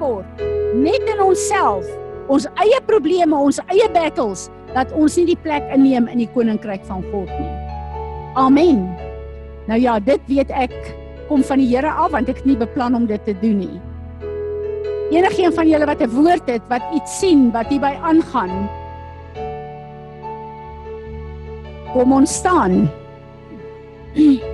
word net in onsself, ons eie probleme, ons eie battles dat ons nie die plek inneem in die koninkryk van God nie. Amen. Nou ja, dit weet ek kom van die Here af want ek het nie beplan om dit te doen nie. Enigeen van julle wat 'n woord het, wat iets sien wat hierby aangaan, kom ons staan.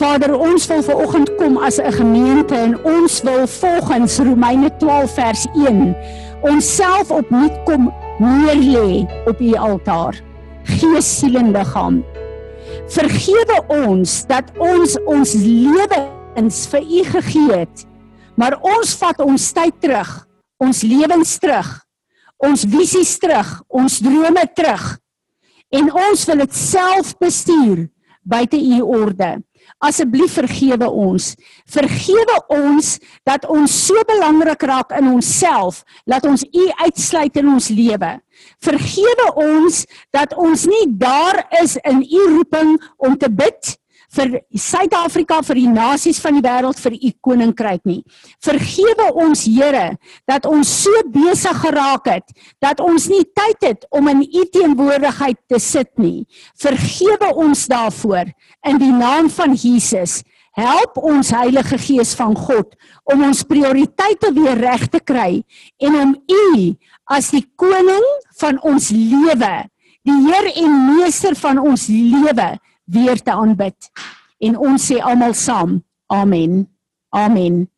Vader, ons wil ver oggend kom as 'n gemeente en ons wil volgens Romeine 12 vers 1 onsself opnuut kom neerlê op u altaar. Gees, siel en liggaam. Vergewe ons dat ons ons lewens vir u gegee het. Maar ons vat ons tyd terug, ons lewens terug, ons visies terug, ons drome terug. En ons wil dit self bestuur buite u orde. Asseblief vergewe ons. Vergewe ons dat ons so belangrik raak in onsself, dat ons U uitsluit in ons lewe. Vergewe ons dat ons nie daar is in U roeping om te bid vir Suid-Afrika vir die nasies van die wêreld vir u koninkryk nie. Vergewe ons Here dat ons so besig geraak het dat ons nie tyd het om in u teenwoordigheid te sit nie. Vergewe ons daarvoor in die naam van Jesus. Help ons Heilige Gees van God om ons prioriteite weer reg te kry en om u as die koning van ons lewe, die Heer en meester van ons lewe weer te aanbid. En ons sê almal saam, amen. Amen.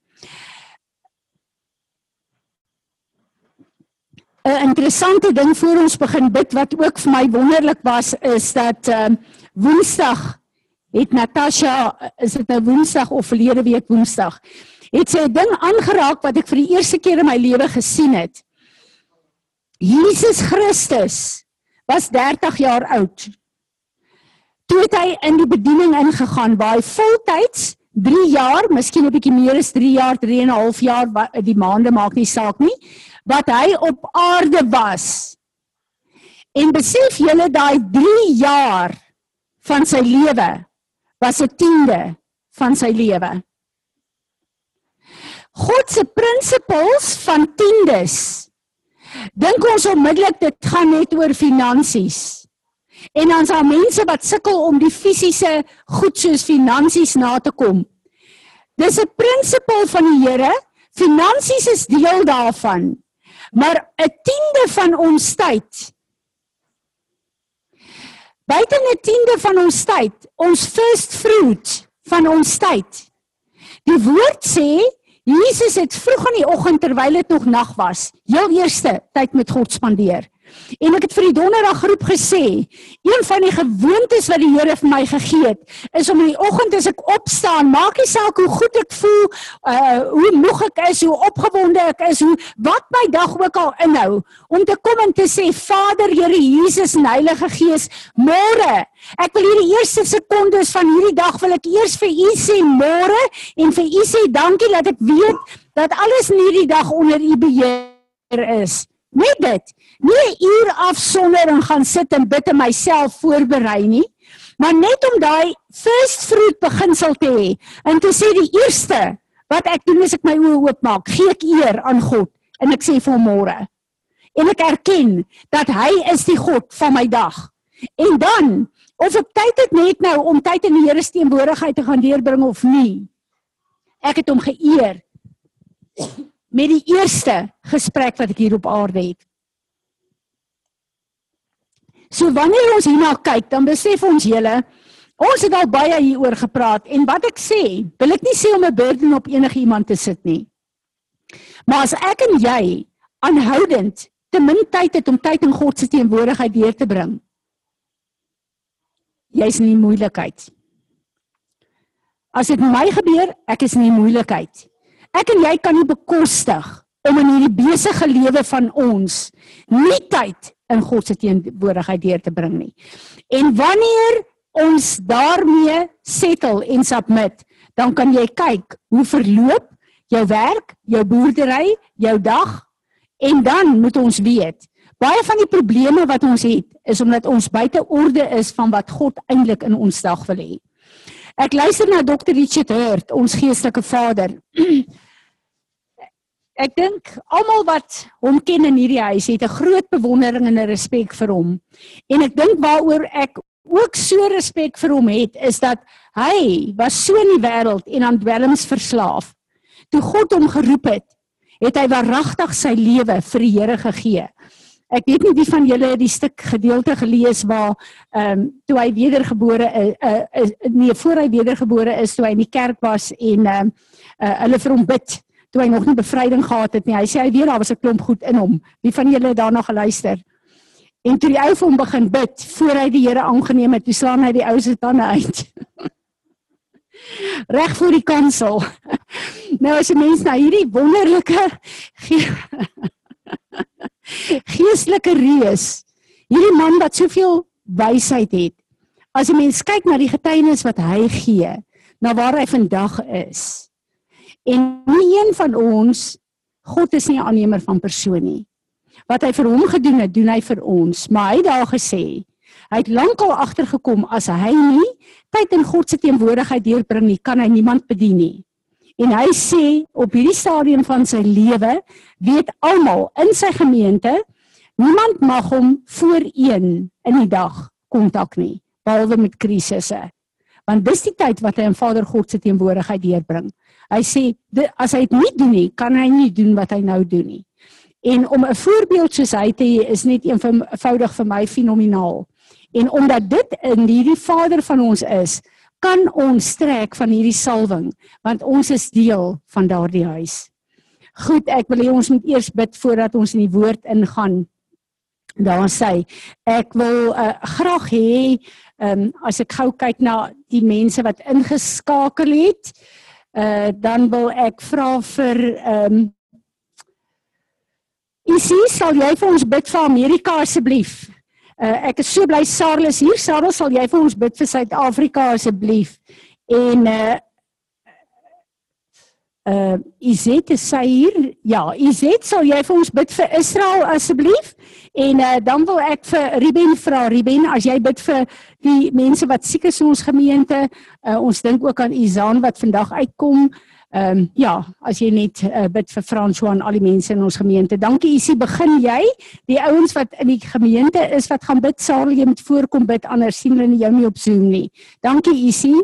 'n Interessante ding voor ons begin bid wat ook vir my wonderlik was is dat ehm uh, Woensdag het Natasha is dit nou Woensdag of verlede week Woensdag het sy 'n ding aangeraak wat ek vir die eerste keer in my lewe gesien het. Jesus Christus was 30 jaar oud toe het hy in die bediening ingegaan waar hy voltyds 3 jaar, miskien 'n bietjie meer as 3 jaar, 3 en 'n half jaar, die maande maak nie saak nie, wat hy op aarde was. En besef julle daai 3 jaar van sy lewe was 'n tiende van sy lewe. God se prinsipels van tiendes. Dink ons onmiddellik dit gaan net oor finansies. En dan is daar mense wat sukkel om die fisiese goed soos finansies na te kom. Dis 'n prinsipel van die Here. Finansies is deel daarvan. Maar 'n tiende van ons tyd Buite 'n tiende van ons tyd, ons first fruit van ons tyd. Die woord sê Jesus het vroeg in die oggend terwyl dit nog nag was, heel eerste tyd met God spandeer. En ek het vir die donderdag groep gesê, een van die gewoontes wat die Here vir my gegee het, is om in die oggend as ek opstaan, maak nie saak hoe goed ek voel, uh hoe moeg ek is, hoe opgewonde ek is, hoe wat my dag ook al inhou, om te kom en te sê, Vader, Here Jesus en Heilige Gees, môre, ek wil hierdie eerste sekondes van hierdie dag wil ek eers vir U sê môre en vir U sê dankie dat ek weet dat alles in hierdie dag onder U beheer is. Net dit. Nie 'n uur afsonder en gaan sit en bid en myself voorberei nie, maar net om daai first fruit beginsel te hê en te sê die eerste wat ek doen as ek my oë oopmaak, gee ek eer aan God en ek sê vir môre. En ek erken dat hy is die God van my dag. En dan of ek tyd het net nou om tyd in die Here se teenwoordigheid te gaan deurbring of nie. Ek het hom geëer met die eerste gesprek wat ek hier op aarde het. So wanneer ons hierna kyk, dan besef ons julle, ons het al baie hieroor gepraat en wat ek sê, wil ek nie sê om 'n burden op enige iemand te sit nie. Maar as ek en jy aanhoudend te min tyd het om tyd in God se teenwoordigheid deur te bring, jy's in 'n moeilikheid. As dit my gebeur, ek is in 'n moeilikheid. Ek en jy kan nie bekostig om in hierdie besige lewe van ons nie tyd in God se teenwoordigheid deur te bring nie. En wanneer ons daarmee settle en submit, dan kan jy kyk hoe verloop jou werk, jou boerdery, jou dag en dan moet ons weet baie van die probleme wat ons het is omdat ons buite orde is van wat God eintlik in ons dag wil hê. Ek luister na Dr. Richard Hurt, ons geestelike vader. ek dink almal wat hom ken in hierdie huis het 'n groot bewondering en 'n respek vir hom. En ek dink waaroor ek ook so respek vir hom het is dat hy was so in die wêreld en aan dwelms verslaaf. Toe God hom geroep het, het hy waaragtig sy lewe vir die Here gegee. Ek weet nie wie van julle die stuk gedeelte gelees waar ehm um, toe hy wedergebore is uh, uh, nee voor hy wedergebore is toe hy in die kerk was en ehm um, uh, hulle vir hom bid toe hy nog nie bevryding gehad het nie. Hy sê hy weet daar was 'n klomp goed in hom. Wie van julle het daarna geluister? En toe die ou vir hom begin bid voor hy die Here aangeneem het, toe slaan hy die ou se tande uit. Reg voor die kansel. Nou as jy mens na hierdie wonderlike ge geestelike reus, hierdie man wat soveel wysheid het. As jy mens kyk na die getuienis wat hy gee, na waar hy vandag is. En nie een van ons God is nie 'n aannemer van persoon nie. Wat hy vir hom gedoen het, doen hy vir ons. Maar hy het daar gesê, hy het lankal agtergekom as hy nie tyd in God se teenwoordigheid deurbring nie, kan hy niemand bedien nie. En hy sê op hierdie stadium van sy lewe, weet almal in sy gemeente, niemand mag hom voor 1 in die dag kontak nie, behalwe met krisisse. Want dis die tyd wat hy in Vader God se teenwoordigheid deurbring. Hy sê as hy dit nie doen nie, kan hy nie doen wat hy nou doen nie. En om 'n voorbeeld soos hy te is net eenvoudig vir my fenomenaal. En omdat dit in hierdie Vader van ons is, kan ons trek van hierdie salwing, want ons is deel van daardie huis. Goed, ek wil hê ons moet eers bid voordat ons in die woord ingaan. Daar sê ek wil uh, graag hê um, as ek gou kyk na die mense wat ingeskakel het, uh dan wil ek vra vir ehm um, Isie, sal jy vir ons bid vir Amerika asseblief? Uh ek is so bly Sarah is hier. Sarah, sal jy vir ons bid vir Suid-Afrika asseblief? En uh uh Izet is sy hier. Ja, Izet, sal jy vir ons bid vir Israel asseblief? En uh, dan wil ek vir Ruben vra, Ruben, as jy bid vir die mense wat siek is in ons gemeente, uh, ons dink ook aan Izaan wat vandag uitkom. Ehm um, ja, as jy net uh, bid vir François en al die mense in ons gemeente. Dankie Isie, begin jy? Die ouens wat in die gemeente is wat gaan bid, sal jy moet voorkom bid anders sien hulle jou nie op Zoom nie. Dankie Isie.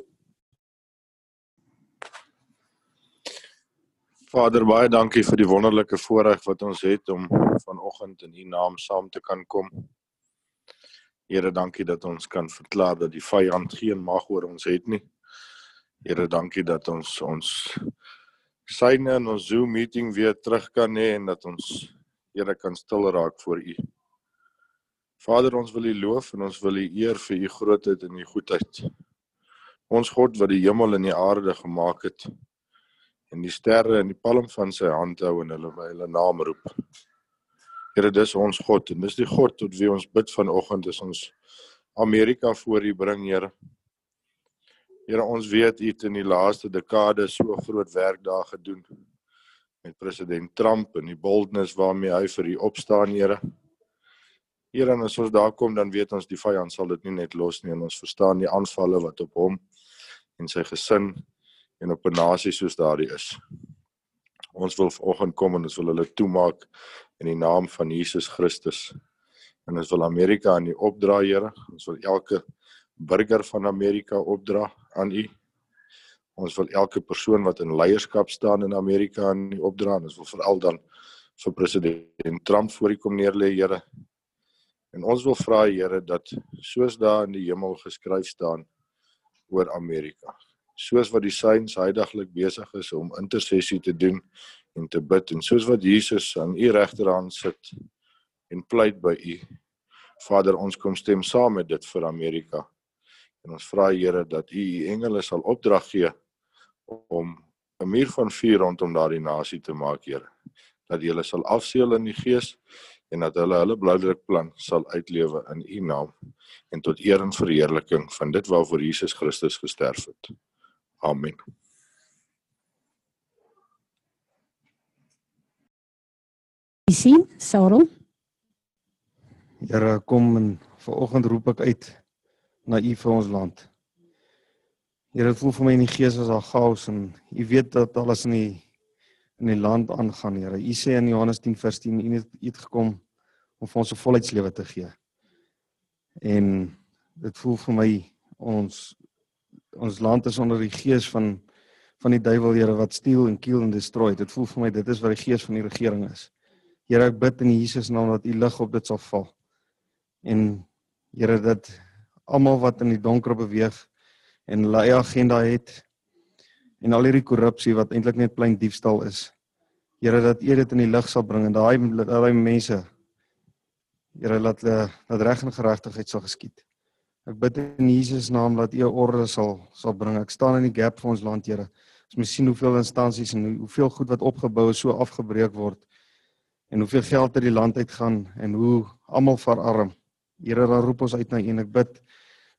Vader, baie dankie vir die wonderlike voorreg wat ons het om vanoggend in U naam saam te kan kom. Here, dankie dat ons kan verklaar dat die vyand geen mag oor ons het nie. Here, dankie dat ons ons syne in ons Zoom meeting weer terug kan hê en dat ons Here kan stil raak voor U. Vader, ons wil U loof en ons wil U eer vir U grootheid en U goedheid. Ons God wat die hemel en die aarde gemaak het, en die sterre in die palm van sy hand hou en hulle by hulle naam roep. Here, dis ons God en dis die God tot wie ons bid vanoggend is ons Amerika voor U bring, Here. Here, ons weet U het in die laaste dekade so groot werk daar gedoen met president Trump en die boldness waarmee hy vir U opstaan, Here. Here, en as ons daar kom, dan weet ons die vyand sal dit nie net los nie en ons verstaan die aanvalle wat op hom en sy gesin en op 'n nasie soos daardie is. Ons wil vanoggend kom en ons wil hulle toemaak in die naam van Jesus Christus. En ons wil Amerika aan U opdra, Here. Ons wil elke burger van Amerika opdra aan U. Ons wil elke persoon wat in leierskap staan in Amerika aan U opdra. Ons wil veral dan vir president Trump voor U kom neerlê, Here. En ons wil vra, Here, dat soos daar in die hemel geskryf staan oor Amerika, soos wat die saints heidaglik besig is om intersessie te doen en te bid en soos wat Jesus aan u regterhand sit en pleit by u. Vader ons kom stem saam met dit vir Amerika. En ons vra Here dat u u engele sal opdrag gee om 'n muur van vuur rondom daardie nasie te maak Here. Dat hulle sal afseël in die gees en dat hulle hulle bloudrukplan sal uitlewe in u naam en tot eer en verheerliking van dit waarvoor Jesus Christus gesterf het. Amen. sien, Sarel. Here, kom en vanoggend roep ek uit na U vir ons land. Here, dit voel vir my in die gees as al chaos en U weet dat alles in die in die land aangaan, Here. U sê in Johannes 10 vers 10 u het gekom om vir ons 'n volheidslewe te gee. En dit voel vir my ons ons land is onder die gees van van die duiwel Here wat steel en kill en destroy. Dit voel vir my dit is wat die gees van die regering is. Here ek bid in Jesus naam dat u lig op dit sal val. En Here dat almal wat in die donker beweeg en hulle eie agenda het en al hierdie korrupsie wat eintlik net plain diefstal is. Here dat U dit in die lig sal bring en daai daai mense Here laat hulle dat reg en geregtigheid sal geskied. Ek bid in Jesus naam dat U orde sal sal bring. Ek staan in die gap vir ons land, Here. Ons moet sien hoeveel instansies en hoeveel goed wat opgebou is so afgebreek word en hoeveel geld uit die land uitgaan en hoe almal verarm. Here, dan roep ons uit na U en ek bid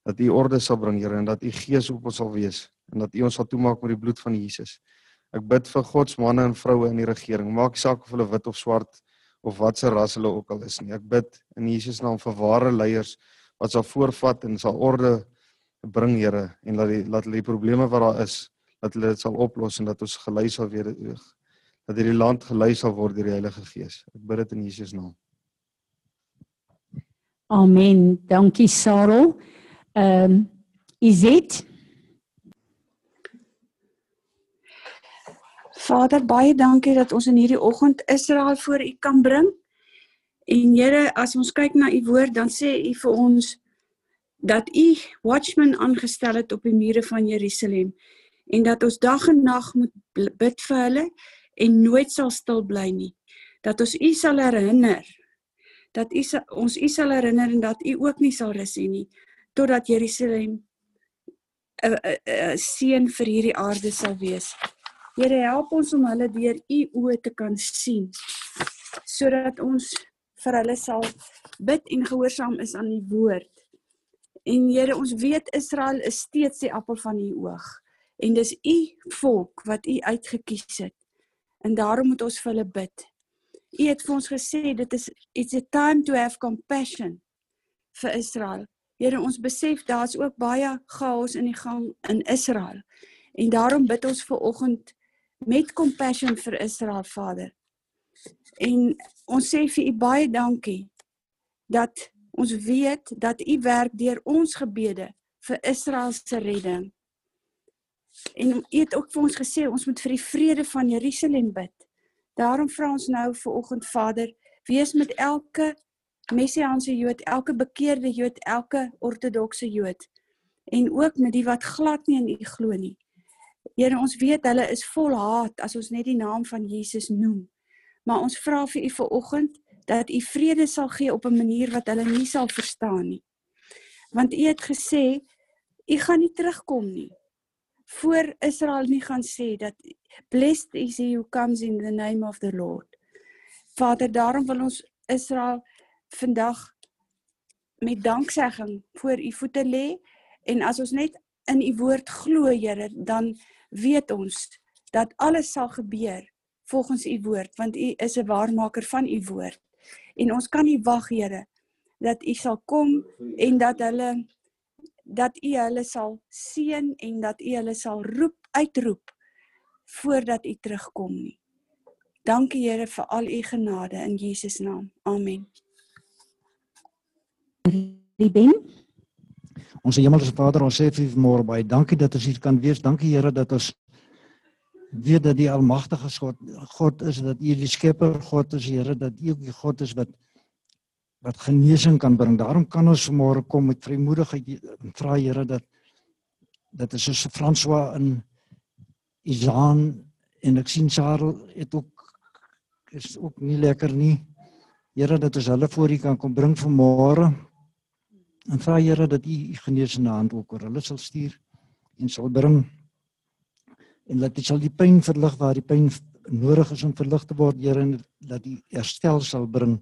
dat U orde sal bring, Here, en dat U Gees op ons sal wees en dat U ons sal toemaak met die bloed van Jesus. Ek bid vir God se manne en vroue in die regering. Maak saak of hulle wit of swart of watse ras hulle ook al is nie. Ek bid in Jesus naam vir ware leiers wat sal voorvat en sal orde bring, Here, en laat die laat hulle die probleme wat daar is, dat hulle dit sal oplos en dat ons gelei sal weer dat hierdie land gelei sal word deur die Heilige Gees. Ek bid dit in Jesus naam. Amen. Dankie Sarel. Ehm um, Izet. Vader, baie dankie dat ons in hierdie oggend Israel voor U kan bring. En Here, as ons kyk na U woord, dan sê U vir ons dat U watchmen aangestel het op die mure van Jerusalem en dat ons dag en nag moet bid vir hulle en nooit sal stil bly nie. Dat ons U sal herinner dat U ons U sal herinner en dat U ook nie sal rus nie totdat Jerusalem 'n 'n seën vir hierdie aarde sal wees. Here help ons om hulle deur U oë te kan sien sodat ons vir hulle sal bid en gehoorsaam is aan U woord. En Here, ons weet Israel is steeds die appel van U oog en dis U volk wat U uitgekies het. En daarom moet ons vir hulle bid. U het vir ons gesê dit is it's a time to have compassion vir Israel. Here ons besef daar's ook baie chaos in die gang in Israel. En daarom bid ons ver oggend met compassion vir Israel Vader. En ons sê vir u baie dankie dat ons weet dat u werk deur ons gebede vir Israel se redding. En u het ook vir ons gesê ons moet vir die vrede van Jerusalem bid. Daarom vra ons nou vir oggend Vader, wees met elke messiaanse Jood, elke bekeerde Jood, elke ortodokse Jood en ook met die wat glad nie in U glo nie. Here, ons weet hulle is vol haat as ons net die naam van Jesus noem. Maar ons vra vir U vir oggend dat U vrede sal gee op 'n manier wat hulle nie sal verstaan nie. Want U het gesê U gaan nie terugkom nie voor Israel nie gaan sê dat blessed is he who comes in the name of the Lord. Vader, daarom wil ons Israel vandag met danksegging voor u voete lê en as ons net in u woord glo, Here, dan weet ons dat alles sal gebeur volgens u woord, want u is 'n waarmaker van u woord. En ons kan nie wag, Here, dat u sal kom en dat hulle dat u hulle sal seën en dat u hulle sal roep uitroep voordat u terugkom nie. Dankie Here vir al u genade in Jesus naam. Amen. Ruben. Ons Hemelse Vader, ons sê vir môre baie dankie dat ons hier kan wees. Dankie Here dat ons weet dat die almagtige God God is dat U die skepper God is Here dat U ook die God is wat wat genesing kan bring. Daarom kan ons môre kom met vrymoedigheid en vra Here dat dat is soos François in Isaan en ek sien Charles het ook is ook nie lekker nie. Here dat ons hulle voor U kan kom bring vanmôre. En vra Here dat U genesende hand ook oor hulle sal stuur en sal bring en dat dit sal die pyn verlig waar die pyn nodig is om verlig te word Here en dat U herstel sal bring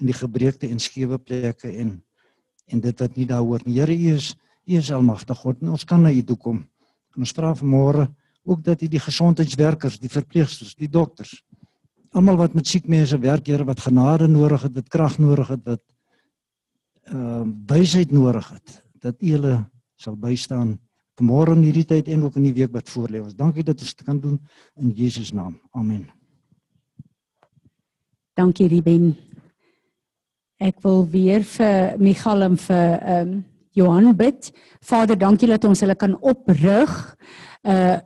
in die gebreekte en skewe plekke en en dit wat nie daar hoort nie. Here U is U is almagtig God en ons kan na U toe kom. En ons vra vanmôre ook dat U die gesondheidswerkers, die verpleegsters, die dokters, almal wat met siek mense werk, Here, wat genade nodig het, wat krag nodig het, wat ehm uh, wysheid nodig het, dat U hulle sal bystaan vanmôre in hierdie tyd en ook in die week wat voorlê. Ons dankie dat ons dit kan doen in Jesus naam. Amen. Dankie Ruben. Ek wil weer vir Michal en vir ehm um, Johan bid. Vader, dankie dat ons hulle kan oprig. Uh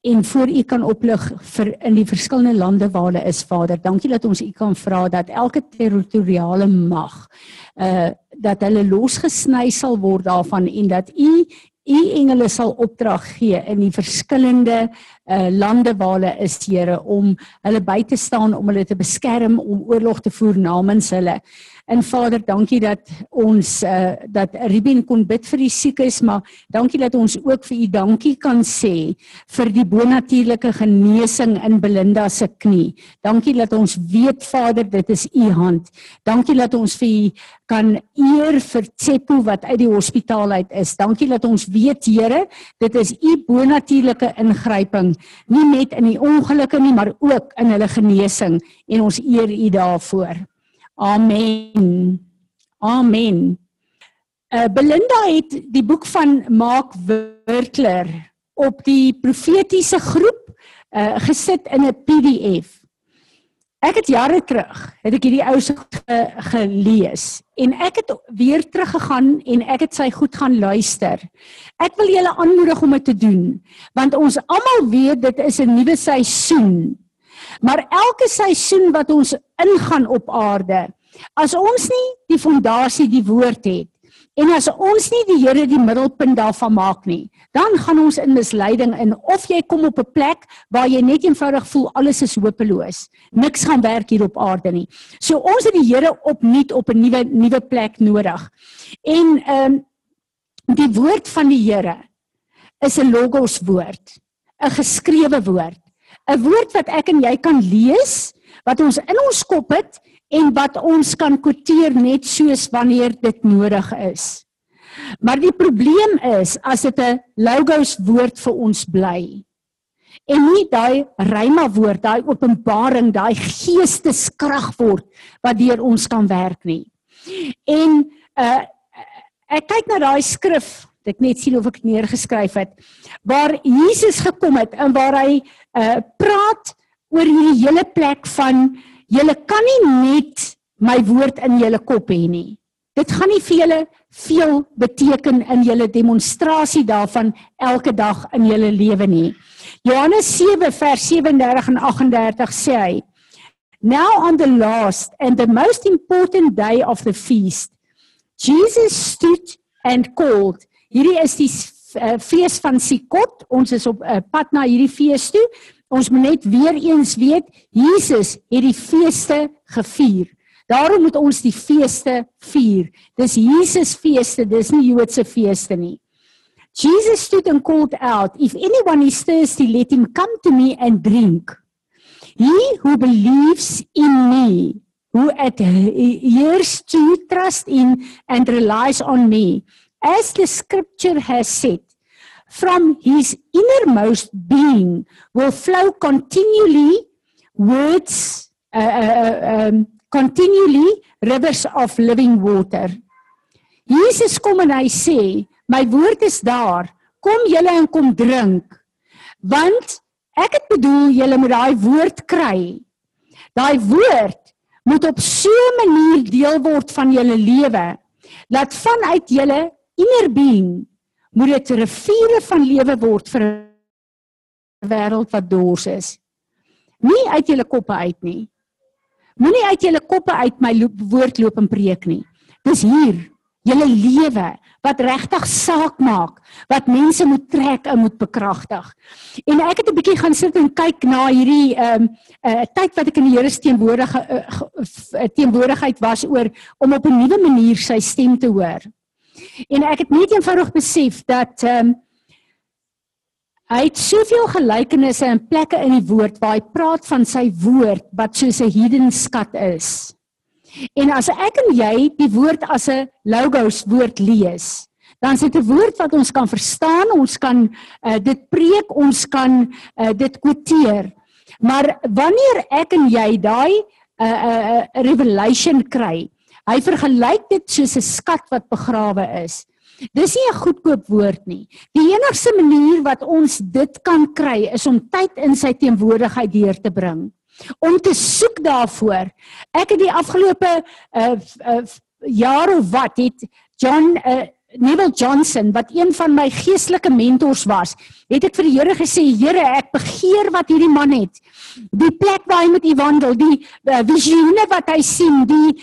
en voor u kan oplig vir in die verskillende lande waar hulle is Vader. Dankie dat ons u kan vra dat elke territoriale mag uh dat hulle losgesny sal word daarvan en dat u u engele sal opdrag gee in die verskillende uh lande waar hulle is Here om hulle by te staan om hulle te beskerm om oorlog te voer namens hulle. En Vader, dankie dat ons uh dat Ruben kon bid vir die siekes, maar dankie dat ons ook vir u dankie kan sê vir die bonatuurlike genesing in Belinda se knie. Dankie dat ons weet Vader, dit is u hand. Dankie dat ons vir u kan eer vir Tsepo wat uit die hospitaal uit is. Dankie dat ons weet Here, dit is u bonatuurlike ingryping, nie net in die ongelukke nie, maar ook in hulle genesing en ons eer u daarvoor. Amen. Amen. Uh Belinda het die boek van Mark Wertler op die profetiese groep uh gesit in 'n PDF. Ek het jare terug het ek hierdie ou se ge, gelees en ek het weer teruggegaan en ek het sy goed gaan luister. Ek wil julle aanmoedig om dit te doen want ons almal weet dit is 'n nuwe seisoen Maar elke seisoen wat ons ingaan op aarde, as ons nie die fondasie die woord het en as ons nie die Here die middelpunt daarvan maak nie, dan gaan ons in misleiding in of jy kom op 'n plek waar jy net eenvoudig voel alles is hopeloos. Niks gaan werk hier op aarde nie. So ons het die Here opnuut op 'n nuwe nuwe plek nodig. En ehm um, die woord van die Here is 'n logos woord, 'n geskrewe woord. 'n woord wat ek en jy kan lees, wat ons in ons kop het en wat ons kan kwoteer net soos wanneer dit nodig is. Maar die probleem is as dit 'n logos woord vir ons bly en nie daai ryma woord, daai openbaring, daai geesteskrag word wat deur ons kan werk nie. En uh ek kyk na daai skrif, ek net sien of ek neergeskryf het waar Jesus gekom het en waar hy uh praat oor hierdie hele plek van julle kan nie net my woord in julle kop hê nie. Dit gaan nie vir julle veel beteken in julle demonstrasie daarvan elke dag in julle lewe nie. Johannes 7 vers 37 en 38 sê hy: Now on the last and the most important day of the feast, Jesus stood and called. Hierdie is die uh, fees van Sikot. Ons is op uh, pad na hierdie fees toe. Ons moet net weer eens weet, Jesus het die feeste gevier. Daarom moet ons die feeste vier. Dis Jesus feeste, dis nie Joodse feeste nie. Jesus stood and called out, if anyone is thirsty, let him come to me and drink. He who believes in me, who adheres to, trust in and relies on me, as the scripture has said, from his innermost being will flow continually words, uh, uh, uh, um, continually rivers of living water. Jesus kom en hy sê, my woord is daar, kom julle en kom drink. Want ek het bedoel julle moet daai woord kry. Daai woord moet op so 'n manier deel word van julle lewe dat vanuit julle inner being moet dit riviere van lewe word vir 'n wêreld wat dors is. Nie uit julle koppe uit nie. Moenie uit julle koppe uit my loop, woord loop en preek nie. Dis hier, julle lewe wat regtig saak maak, wat mense moet trek en moet bekragtig. En ek het 'n bietjie gaan sit en kyk na hierdie ehm um, 'n uh, tyd wat ek in die Here se teenwoordige uh, teenwoordigheid was oor om op 'n nuwe manier sy stem te hoor. En ek het net eenvoudig besef dat ehm um, hy het soveel gelykenisse en plekke in die woord waar hy praat van sy woord wat soos 'n hidden skat is. En as ek en jy die woord as 'n logos woord lees, dan is dit 'n woord wat ons kan verstaan, ons kan uh, dit preek, ons kan uh, dit kwoteer. Maar wanneer ek en jy daai 'n uh, eh, uh, uh, revelation kry, Hy vergelyk dit soos 'n skat wat begrawe is. Dis nie 'n goedkoop woord nie. Die enigste manier wat ons dit kan kry is om tyd in sy teenwoordigheid deur te bring. om te soek daarvoor. Ek het die afgelope uh, uh jaar of wat het John uh, Neville Johnson wat een van my geestelike mentors was, het ek vir die Here gesê, Here, ek begeer wat hierdie man het. Die plek waar hy met u wandel, die uh, visioene wat hy sien, die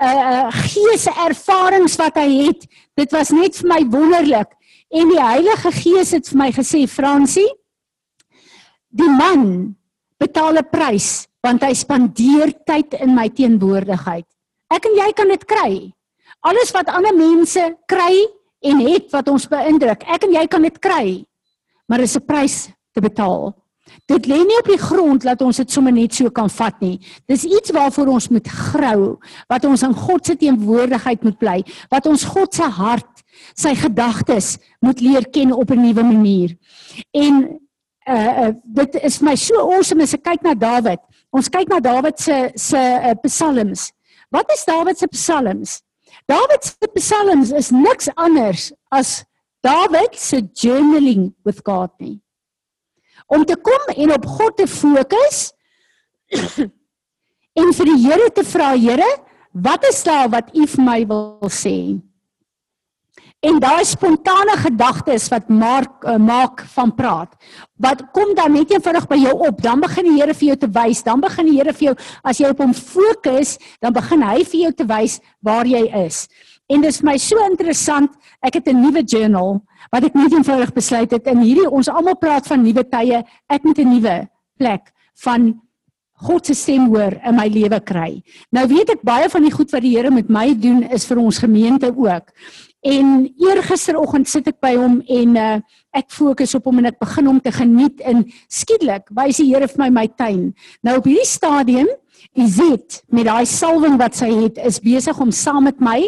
uh geese ervarings wat hy het, dit was net vir my wonderlik. En die Heilige Gees het vir my gesê, Fransie, die man betaal 'n prys want hy spandeer tyd in my teenwoordigheid. Ek en jy kan dit kry. Alles wat ander mense kry en het wat ons beïndruk, ek en jy kan dit kry. Maar dis 'n prys te betaal. Dit lê nie op die grond dat ons dit sommer net so kan vat nie. Dis iets waarvoor ons moet grou, wat ons in God se teenwoordigheid moet bly, wat ons God se hart, sy gedagtes moet leer ken op 'n nuwe manier. En uh, uh dit is my so awesome as ek kyk na Dawid. Ons kyk na Dawid se se uh, psalms. Wat is Dawid se psalms? Dawid se psalms is niks anders as Dawid se journaling with God nie. Om te kom en op God te fokus en vir die Here te vra, Here, wat is daar wat U vir my wil sê? En daai spontane gedagtes wat Mark uh, maak van praat. Wat kom dan net eenvoudig by jou op? Dan begin die Here vir jou te wys, dan begin die Here vir jou as jy op hom fokus, dan begin hy vir jou te wys waar jy is. En dit is my so interessant. Ek het 'n nuwe journal wat ek net eenvoudig besluit het in hierdie ons almal praat van nuwe tye. Ek moet 'n nuwe plek van God se stem hoor in my lewe kry. Nou weet ek baie van die goed wat die Here met my doen is vir ons gemeente ook. En eergisteroggend sit ek by hom en uh, ek fokus op hom en ek begin hom te geniet en skielik wys die Here vir my my tuin. Nou op hierdie stadium, Izet met daai salwing wat sy het, is besig om saam met my.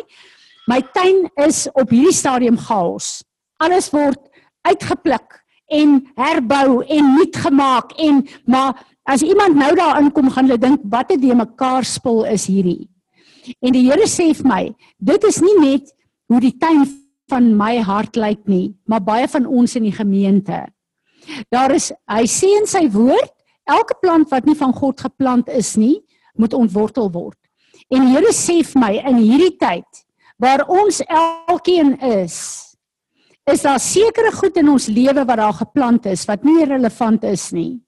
My tuin is op hierdie stadium chaos. Alles word uitgepluk en herbou en nuut gemaak en maar as iemand nou daar inkom gaan hulle dink wat 'n de mekaar spul is hierdie. En die Here sê vir my, dit is nie net hoe die tuin van my hart lyk nie, maar baie van ons in die gemeente. Daar is hy sê in sy woord, elke plant wat nie van God geplant is nie, moet ontwortel word. En die Here sê vir my in hierdie tyd waar ons elkeen is, is daar sekere goed in ons lewe wat daar geplant is wat nie relevant is nie.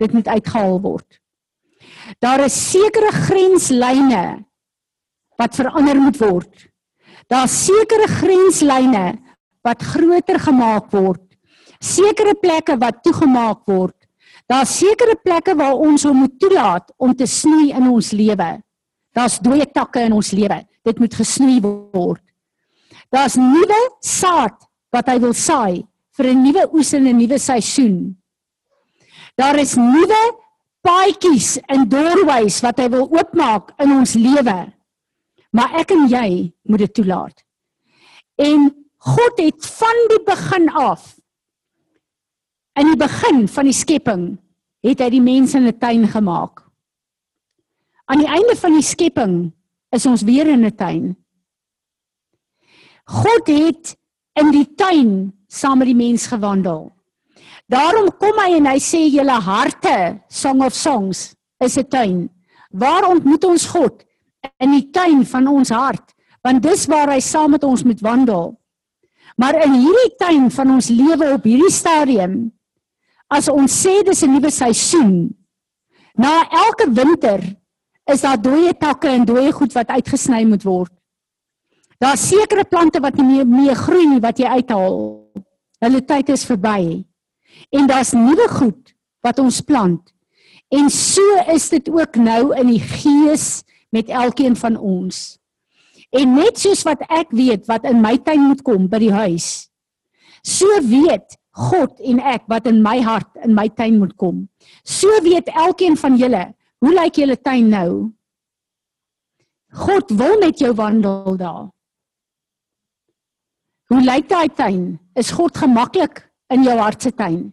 Dit moet uitgehaal word. Daar is sekere grenslyne wat verander moet word. Daar's sekere grenslyne wat groter gemaak word. Sekere plekke wat toegemaak word. Daar's sekere plekke waar ons hom moet toelaat om te snoei in ons lewe. Daar's dooie takke in ons lewe. Dit moet gesnoei word. Daar's nuwe saad wat hy wil saai vir 'n nuwe oes en 'n nuwe seisoen. Daar is nuwe paadjies en doorways wat hy wil oopmaak in ons lewe maar ek en jy moet dit toelaat. En God het van die begin af in die begin van die skepping het hy die mense in 'n tuin gemaak. Aan die einde van die skepping is ons weer in 'n tuin. God het in die tuin saam met die mens gewandel. Daarom kom hy en hy sê julle harte, Song of Songs, is 'n tuin. Waar ontmoet ons God? in die tuin van ons hart, want dis waar hy saam met ons moet wandel. Maar in hierdie tuin van ons lewe op hierdie stadium, as ons sê dis 'n nuwe seisoen, na elke winter is daar dooie takke en dooie goed wat uitgesny moet word. Daar's sekere plante wat nie meer, meer groei nie wat jy uithaal. Hulle tyd is verby. En daar's nuwe goed wat ons plant. En so is dit ook nou in die gees met elkeen van ons. En net soos wat ek weet wat in my tuin moet kom by die huis, so weet God en ek wat in my hart in my tuin moet kom. So weet elkeen van julle, hoe lyk julle tuin nou? God wil met jou wandel daar. Hoe lyk daai tuin? Is God gemaklik in jou hart se tuin?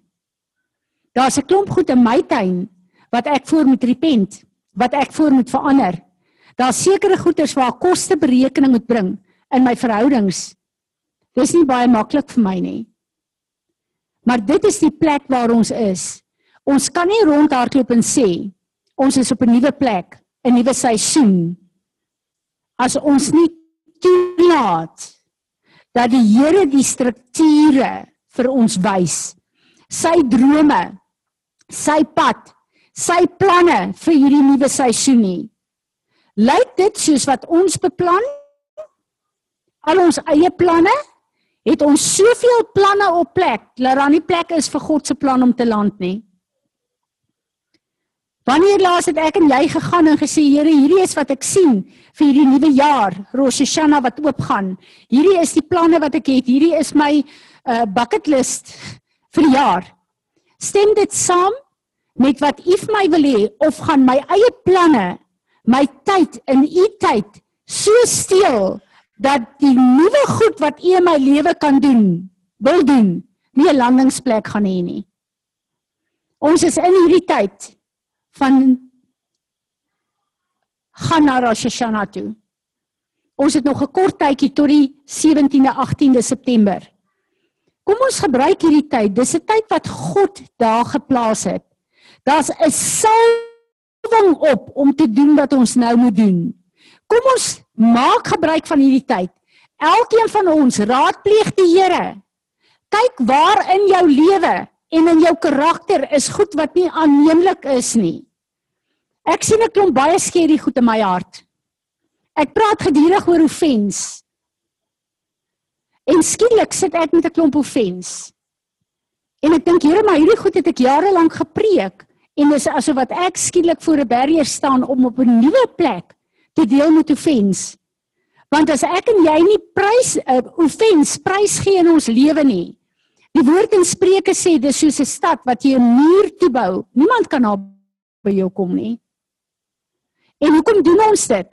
Daar's 'n klomp goed in my tuin wat ek voor moet repent, wat ek voor moet verander. Daar's sekere goederes waar kosteberekening moet bring in my verhoudings. Dis nie baie maklik vir my nie. Maar dit is die plek waar ons is. Ons kan nie rondhardloop en sê ons is op 'n nuwe plek, 'n nuwe seisoen. As ons nie toelaat dat die Here die strukture vir ons wys, sy drome, sy pad, sy planne vir hierdie nuwe seisoen nie. Lyk dit soos wat ons beplan? Al ons eie planne? Het ons soveel planne op plek dat daar nie plek is vir God se plan om te land nie? Wanneer laas het ek en jy gegaan en gesê Here, hierdie is wat ek sien vir hierdie nuwe jaar, Rosh Hashanah wat oopgaan. Hierdie is die planne wat ek het. Hierdie is my uh bucket list vir die jaar. Stem dit saam met wat U vir my wil hê of gaan my eie planne, my tyd in U tyd so steel dat die nuwe goed wat U in my lewe kan doen, wil doen, nie 'n landingsplek gaan hê nie. Ons is in hierdie tyd van gaan na Rosh Hashanah toe. Ons het nog 'n kort tydjie tot die 17de 18de September. Kom ons gebruik hierdie tyd. Dis 'n tyd wat God daar geplaas het. Daar's 'n salwing op om te doen wat ons nou moet doen. Kom ons maak gebruik van hierdie tyd. Elkeen van ons raadpleeg die Here. Kyk waar in jou lewe en in jou karakter is goed wat nie aanneemlik is nie. Ek sien 'n klomp baie skerry goed in my hart. Ek praat gedurig oor offens. En skielik sit ek met 'n klomp offens. En ek dink Here, maar hierdie goed het ek jare lank gepreek en dis asof wat ek skielik voor 'n barrier staan om op 'n nuwe plek te deel met offens. Want as ek en jy nie prys uh, offens prys gee in ons lewe nie. Die woord in Spreuke sê dis soos 'n stad wat jy 'n muur toe bou. Niemand kan daar by jou kom nie. En hoekom doen ons dit?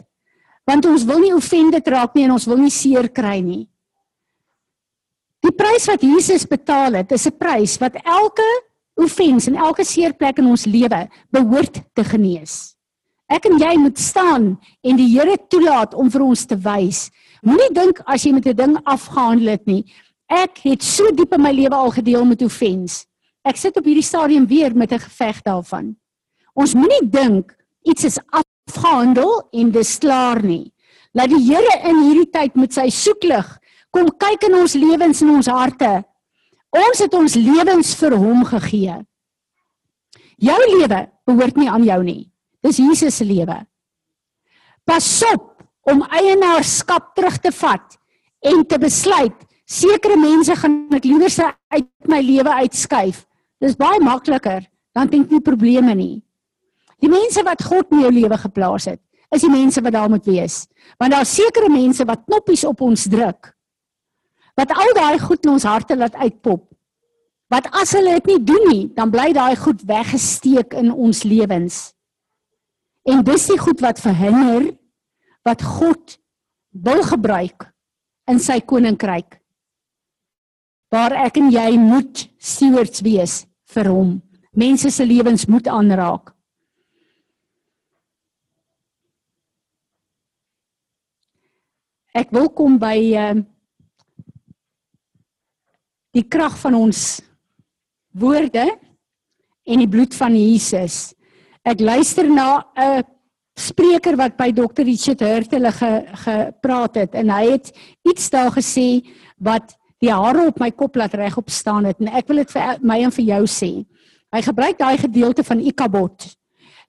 Want ons wil nie offended raak nie en ons wil nie seer kry nie. Die prys wat Jesus betaal het, is 'n prys wat elke offens en elke seerplek in ons lewe behoort te genees. Ek en jy moet staan en die Here toelaat om vir ons te wys. Moenie dink as jy met 'n ding afgehandel het nie. Ek het so diep in my lewe al gedeel met offens. Ek sit op hierdie stadium weer met 'n geveg daarvan. Ons moenie dink iets is afgehandel en dis klaar nie. Laat die Here in hierdie tyd met sy soeklig kom kyk in ons lewens en ons harte. Ons het ons lewens vir hom gegee. Jou lewe behoort nie aan jou nie. Dis Jesus se lewe. Pas op om eienaarskap terug te vat en te besluit sekere mense gaan ek liewer se uit my lewe uitskuif. Dis baie makliker dan dink nie probleme nie. Die mense wat God in jou lewe geplaas het, is die mense wat daar moet wees. Want daar is sekere mense wat knoppies op ons druk. Wat al daai goed in ons harte laat uitpop. Wat as hulle dit nie doen nie, dan bly daai goed weggesteek in ons lewens. En dis die goed wat verhinder wat God wil gebruik in sy koninkryk. Waar ek en jy moet stewards wees vir hom. Mense se lewens moet aanraak. Ek wil kom by uh die krag van ons woorde en die bloed van Jesus. Ek luister na 'n spreker wat by Dr. Richard Hurt hulle ge, gepraat het en hy het iets daar gesê wat die hare op my kop laat regop staan het en ek wil dit vir my en vir jou sê. Hy gebruik daai gedeelte van Ikabod.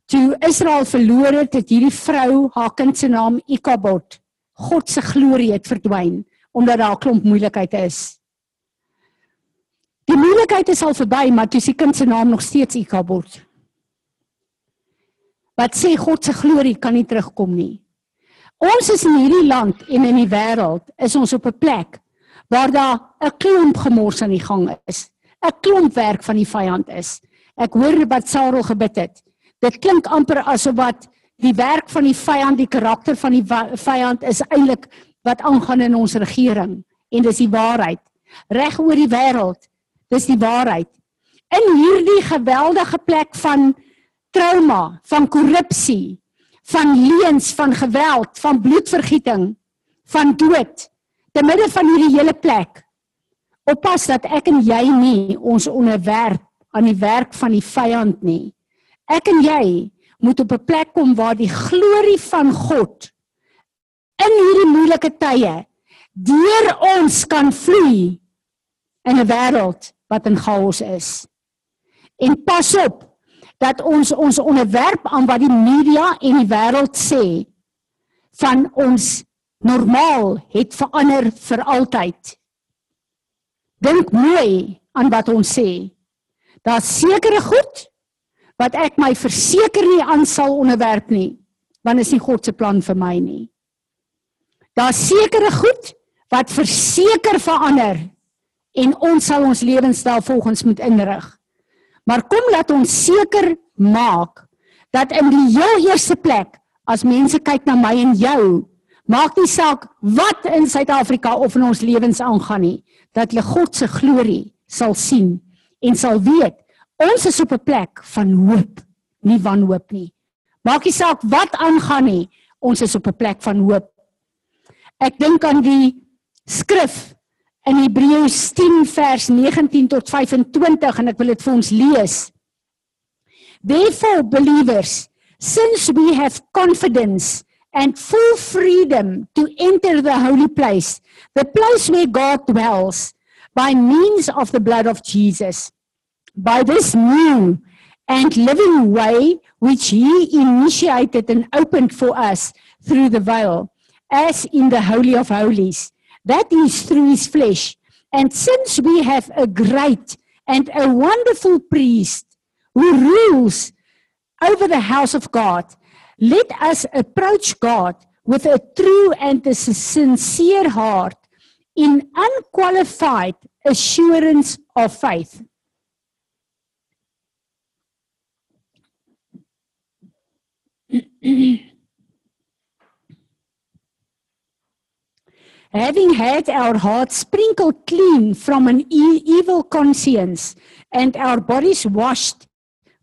Toe Israel verloor het, het hierdie vrou haar kind se naam Ikabod God se glorie het verdwyn omdat daar 'n klomp moeilikheid is. Die moeilikheid is al verby, maar dis die kind se naam nog steeds Ikabod. Wat sê God se glorie kan nie terugkom nie. Ons is in hierdie land en in die wêreld is ons op 'n plek waar daar 'n klomp gemors aan die gang is. 'n Klomp werk van die vyand is. Ek hoor wat Sarel gebid het. Dit klink amper asof wat die werk van die vyand, die karakter van die vyand is eintlik wat aangaan in ons regering en dis die waarheid. Reg oor die wêreld, dis die waarheid. In hierdie geweldige plek van trauma, van korrupsie, van leuns, van geweld, van bloedvergieting, van dood, te midde van hierdie hele plek. Oppas dat ek en jy nie ons onderwerp aan die werk van die vyand nie. Ek en jy moet op 'n plek kom waar die glorie van God in hierdie moeilike tye deur ons kan vloei in 'n wêreld wat in chaos is. En pas op dat ons ons onderwerp aan wat die media en die wêreld sê van ons normaal het verander vir altyd. Dink mooi aan wat ons sê. Daar's sekere goed wat ek my verseker nie aan sal onderwerp nie, want is nie God se plan vir my nie. Daar's sekere goed wat verseker verander en ons sal ons lewenstyl volgens moet inrig. Maar kom laat ons seker maak dat in die heel eerste plek as mense kyk na my en jou, maak nie saak wat in Suid-Afrika of in ons lewens aangaan nie, dat hulle God se glorie sal sien en sal weet ons is op 'n plek van hoop, nie wanhoop nie. Maak nie saak wat aangaan nie, ons is op 'n plek van hoop. Ek dink aan die skrif in Hebreërs 10 vers 19 tot 25 en ek wil dit vir ons lees. Therefore believers, since we have confidence and full freedom to enter the holy place, the place where God dwells by means of the blood of Jesus. By this new and living way which he initiated and opened for us through the veil, as in the Holy of Holies, that is through his flesh. And since we have a great and a wonderful priest who rules over the house of God, let us approach God with a true and a sincere heart in unqualified assurance of faith. Having had our hearts sprinkled clean from an e- evil conscience and our bodies washed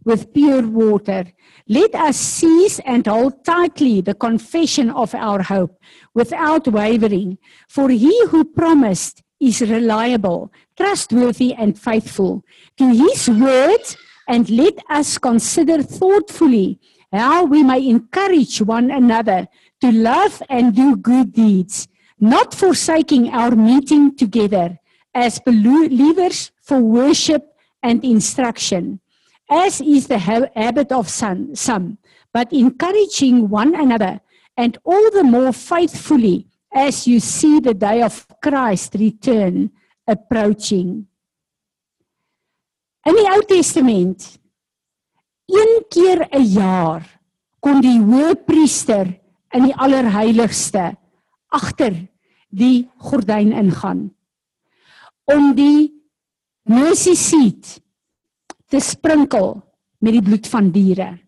with pure water, let us seize and hold tightly the confession of our hope without wavering, for he who promised is reliable, trustworthy, and faithful to his word. And let us consider thoughtfully how we may encourage one another to love and do good deeds, not forsaking our meeting together as believers for worship and instruction, as is the habit of some, but encouraging one another, and all the more faithfully as you see the day of Christ return approaching. In die Ou Testament een keer 'n jaar kon die hoëpriester in die allerheiligste agter die gordyn ingaan om die mercy seat te sprinkel met die bloed van diere.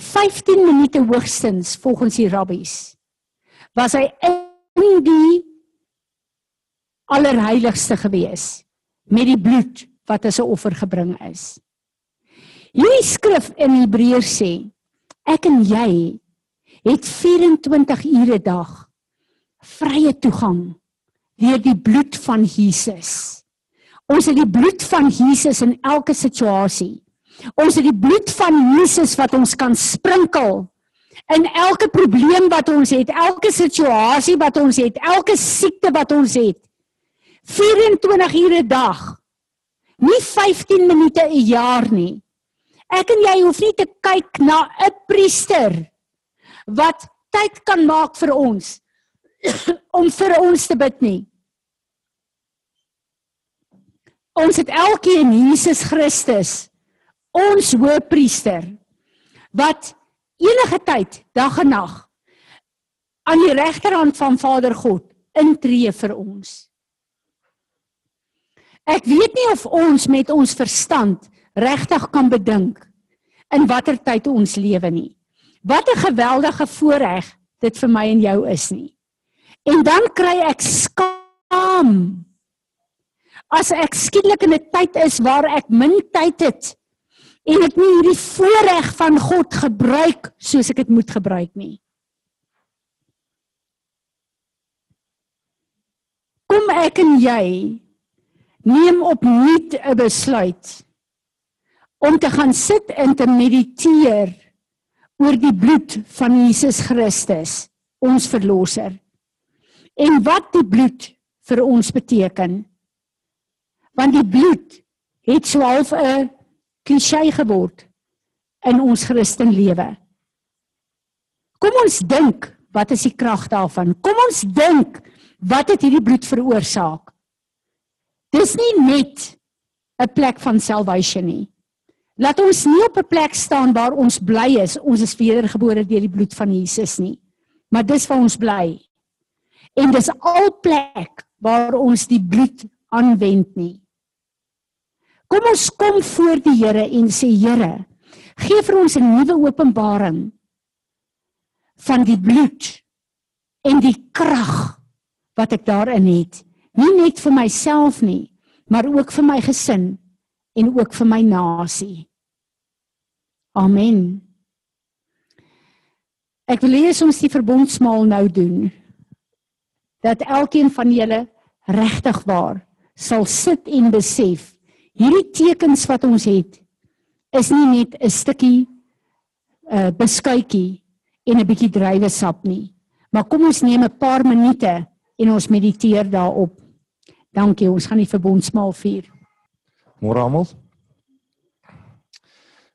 15 minute hoogstens volgens die rabbies was hy in die allerheiligste gewees met die bloed wat as 'n offer gebring is. Hierdie skrif in Hebreërs sê ek en jy het 24 ure 'n dag vrye toegang deur die bloed van Jesus. Ons het die bloed van Jesus in elke situasie. Ons het die bloed van Jesus wat ons kan sprinkel in elke probleem wat ons het, elke situasie wat ons het, elke siekte wat ons het. 24 ure 'n dag. Nie 15 minute 'n jaar nie. Ek en jy hoef nie te kyk na 'n priester wat tyd kan maak vir ons om vir ons te bid nie. Ons het elkeen Jesus Christus, ons hoëpriester wat enige tyd, dag en nag aan die regterhand van Vader God intree vir ons. Ek weet nie of ons met ons verstand regtig kan bedink in watter tyd ons lewe nie. Wat 'n geweldige voorreg dit vir my en jou is nie. En dan kry ek skaam as ek skielik in 'n tyd is waar ek min tyd het en ek nie hierdie voorreg van God gebruik soos ek dit moet gebruik nie. Kom ek en jy neem opnuut 'n besluit om te gaan sit en te mediteer oor die bloed van Jesus Christus, ons verlosser. En wat die bloed vir ons beteken. Want die bloed het swaalf 'n klise geword in ons Christen lewe. Kom ons dink, wat is die krag daarvan? Kom ons dink, wat het hierdie bloed veroorsaak? Dis nie net 'n plek van salvation nie. Laat ons nie op 'n plek staan waar ons bly is, ons is wedergebore deur die bloed van Jesus nie. Maar dis waar ons bly. En dis al plek waar ons die bloed aanwend nie. Kom ons kom voor die Here en sê Here, gee vir ons 'n nuwe openbaring van die bloed en die krag wat ek daarin het. Nie net vir myself nie, maar ook vir my gesin en ook vir my nasie. Amen. Ek wil hê ons die verbondsmaal nou doen. Dat elkeen van julle regtig waar sal sit en besef hierdie tekens wat ons het is nie net 'n stukkie 'n uh, eh, beskuitjie en 'n bietjie druiwesap nie. Maar kom ons neem 'n paar minute en ons mediteer daarop. Dankie, ons gaan die verbondsmaal vier. Môre almal.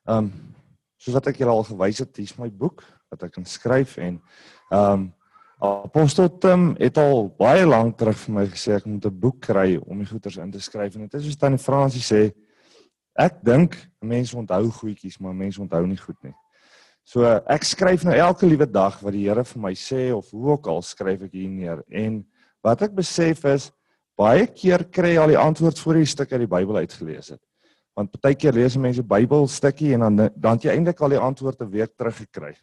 Ehm um, soos wat ek julle al gewys het, hier's my boek wat ek kan skryf en ehm um, Apostel Tim het al baie lank terug vir my gesê ek moet 'n boek kry om die goeters in te skryf en dit is soos tannie Fransie sê ek dink mense onthou goedjies maar mense onthou nie goed nie. So ek skryf nou elke liewe dag wat die Here vir my sê of hoe ook al skryf ek hier neer en wat ek besef is baie keer kry jy al die antwoord voor jy stuk uit die Bybel uitgelees het. Want baie keer lees mense Bybel stukkie en dan dan jy eintlik al die antwoord 'n week terug gekry.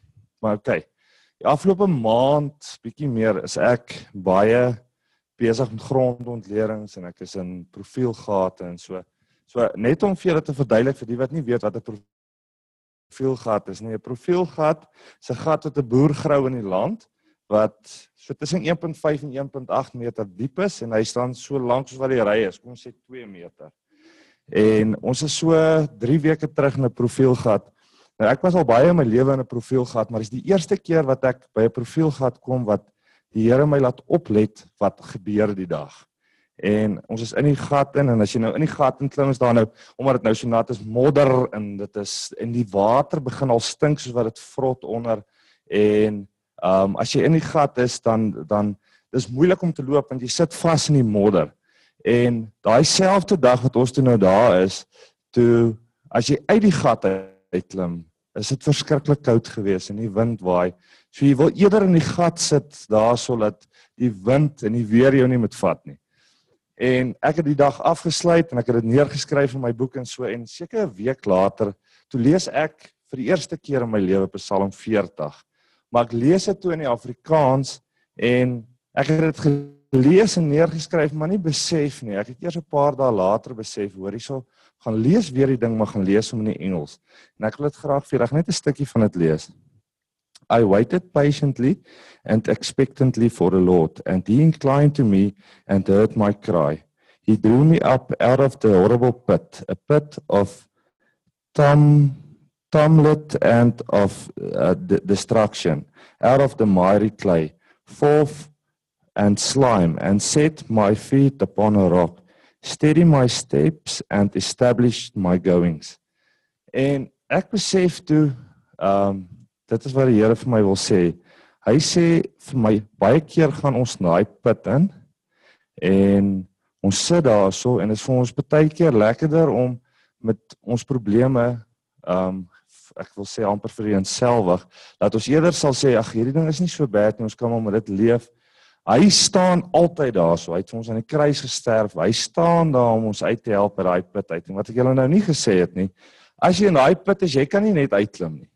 Maar okay. Die afgelope maand bietjie meer is ek baie besig met grondontlederings en ek is in profielgate en so. So net om vir julle te verduidelik vir die wat nie weet wat 'n profielgat is nie. 'n Profielgat is 'n gat wat 'n boer grou in die land wat so tussen 1.5 en 1.8 meter diep is en hy staan so lank soos wat die ry is, kom ons sê 2 meter. En ons is so 3 weke terug in 'n profielgat Nou ek was al baie in my lewe in 'n profiel gehad, maar dis die eerste keer wat ek by 'n profiel gehad kom wat die Here my laat oplet wat gebeur die dag. En ons is in die gat in en as jy nou in die gat in klim is daar nou omdat dit nou so nat is modder en dit is en die water begin al stink soos wat dit vrot onder en ehm um, as jy in die gat is dan dan dis moeilik om te loop want jy sit vas in die modder. En daai selfde dag wat ons toe nou daar is, toe as jy uit die gat uitklim, is dit verskriklik koud geweest en die wind waai. So jy wil eerder in die gat sit daarso dat die wind en die weer jou nie met vat nie. En ek het die dag afgesluit en ek het dit neergeskryf in my boek en so en seker 'n week later toe lees ek vir die eerste keer in my lewe Psalm 40. Maar ek lees dit toe in die Afrikaans en ek het dit gelees en neergeskryf maar nie besef nie. Ek het eers 'n paar dae later besef, hoor hierso, gaan lees weer die ding maar gaan lees hom in die Engels. En ek wil dit graag vir julle net 'n stukkie van dit lees. I waited patiently and expectantly for the Lord and he inclined to me and heard my cry. He drew me up out of the horrible pit, a pit of tom tomlet and of uh, destruction, out of the miry clay, forth and slime and set my feet upon a rock steady my steps and established my goings. En ek besef toe ehm um, dit is wat die Here vir my wil sê. Hy sê vir my baie keer gaan ons na daai put in en ons sit daarso en dit is vir ons baie keer lekkerder om met ons probleme ehm um, ek wil sê amper vir eenselwig dat ons eerder sal sê ag hierdie ding is nie so bad nie ons kan maar met dit leef Hy staan altyd daar so. Hy het vir ons aan die kruis gesterf. Hy staan daar om ons uit te help uit daai put uit. En wat ek julle nou nie gesê het nie. As jy in daai put is, jy kan nie net uitklim nie.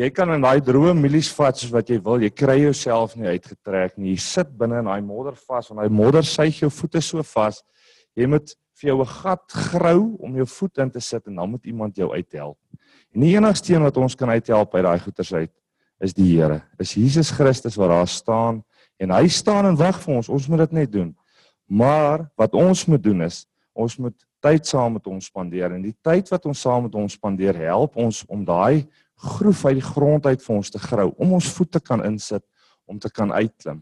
Jy kan in daai droë milies vat soos wat jy wil. Jy kry jouself nie uitgetrek nie. Jy sit binne in daai modder vas want daai modder suig jou voete so vas. Jy moet vir jou 'n gat grou om jou voet in te sit en dan moet iemand jou uithelp. En die enigste een wat ons kan uithelp uit daai goeters uit is die Here. Is Jesus Christus wat daar staan En hy staan en wag vir ons. Ons moet dit net doen. Maar wat ons moet doen is ons moet tyd saam met hom spandeer en die tyd wat ons saam met hom spandeer help ons om daai groef uit die grond uit vir ons te grou, om ons voete kan insit om te kan uitklim.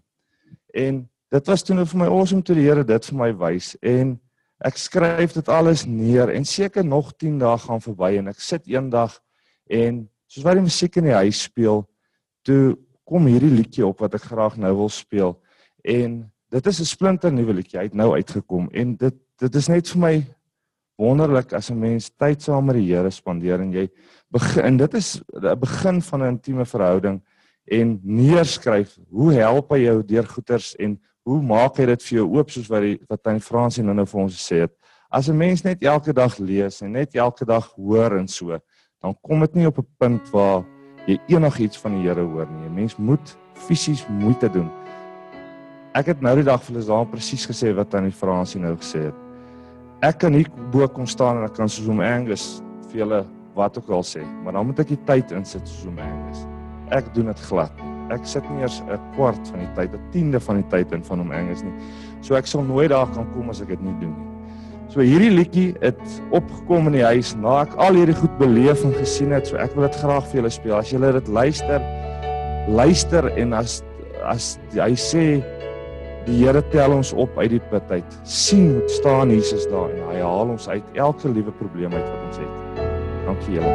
En dit was toe nou vir my awesome toe die Here dit vir my wys en ek skryf dit alles neer en seker nog 10 dae gaan verby en ek sit eendag en soos wat die musiek in die huis speel, toe kom hierdie liedjie op wat ek graag nou wil speel. En dit is 'n splinter nuwe liedjie, hy het nou uitgekom en dit dit is net vir my wonderlik as 'n mens tyd saam met die Here spandeer en jy begin dit is 'n begin van 'n intieme verhouding en neerskryf hoe help hy jou deur goeters en hoe maak hy dit vir jou oop soos wat die wat hy Fransie nou nou vir ons gesê het. As 'n mens net elke dag lees en net elke dag hoor en so dan kom dit nie op 'n punt waar jy enigiets van die Here hoor nie 'n mens moet fisies moeite doen Ek het nou die dag vir daar presies gesê wat aan die Fransie nou gesê het. Ek kan hier bo kom staan en ek kan soos om Angus vir julle wat ook al sê, maar dan moet ek die tyd insit soos om Angus. Ek doen dit glad. Ek sit nie eers 'n kwart van die tyd, 'n tiende van die tyd in van hom Angus nie. So ek sal nooit daar kan kom as ek dit nie doen nie. So hierdie liedjie het opgekom in die huis na ek al hierdie goed beleef en gesien het. So ek wil dit graag vir julle speel. As julle dit luister, luister en as as hy sê Die Here tel ons op uit die put uit. sien hoe staan Jesus daar en hy haal ons uit elke liewe probleem uit wat ons het. Dankie julle.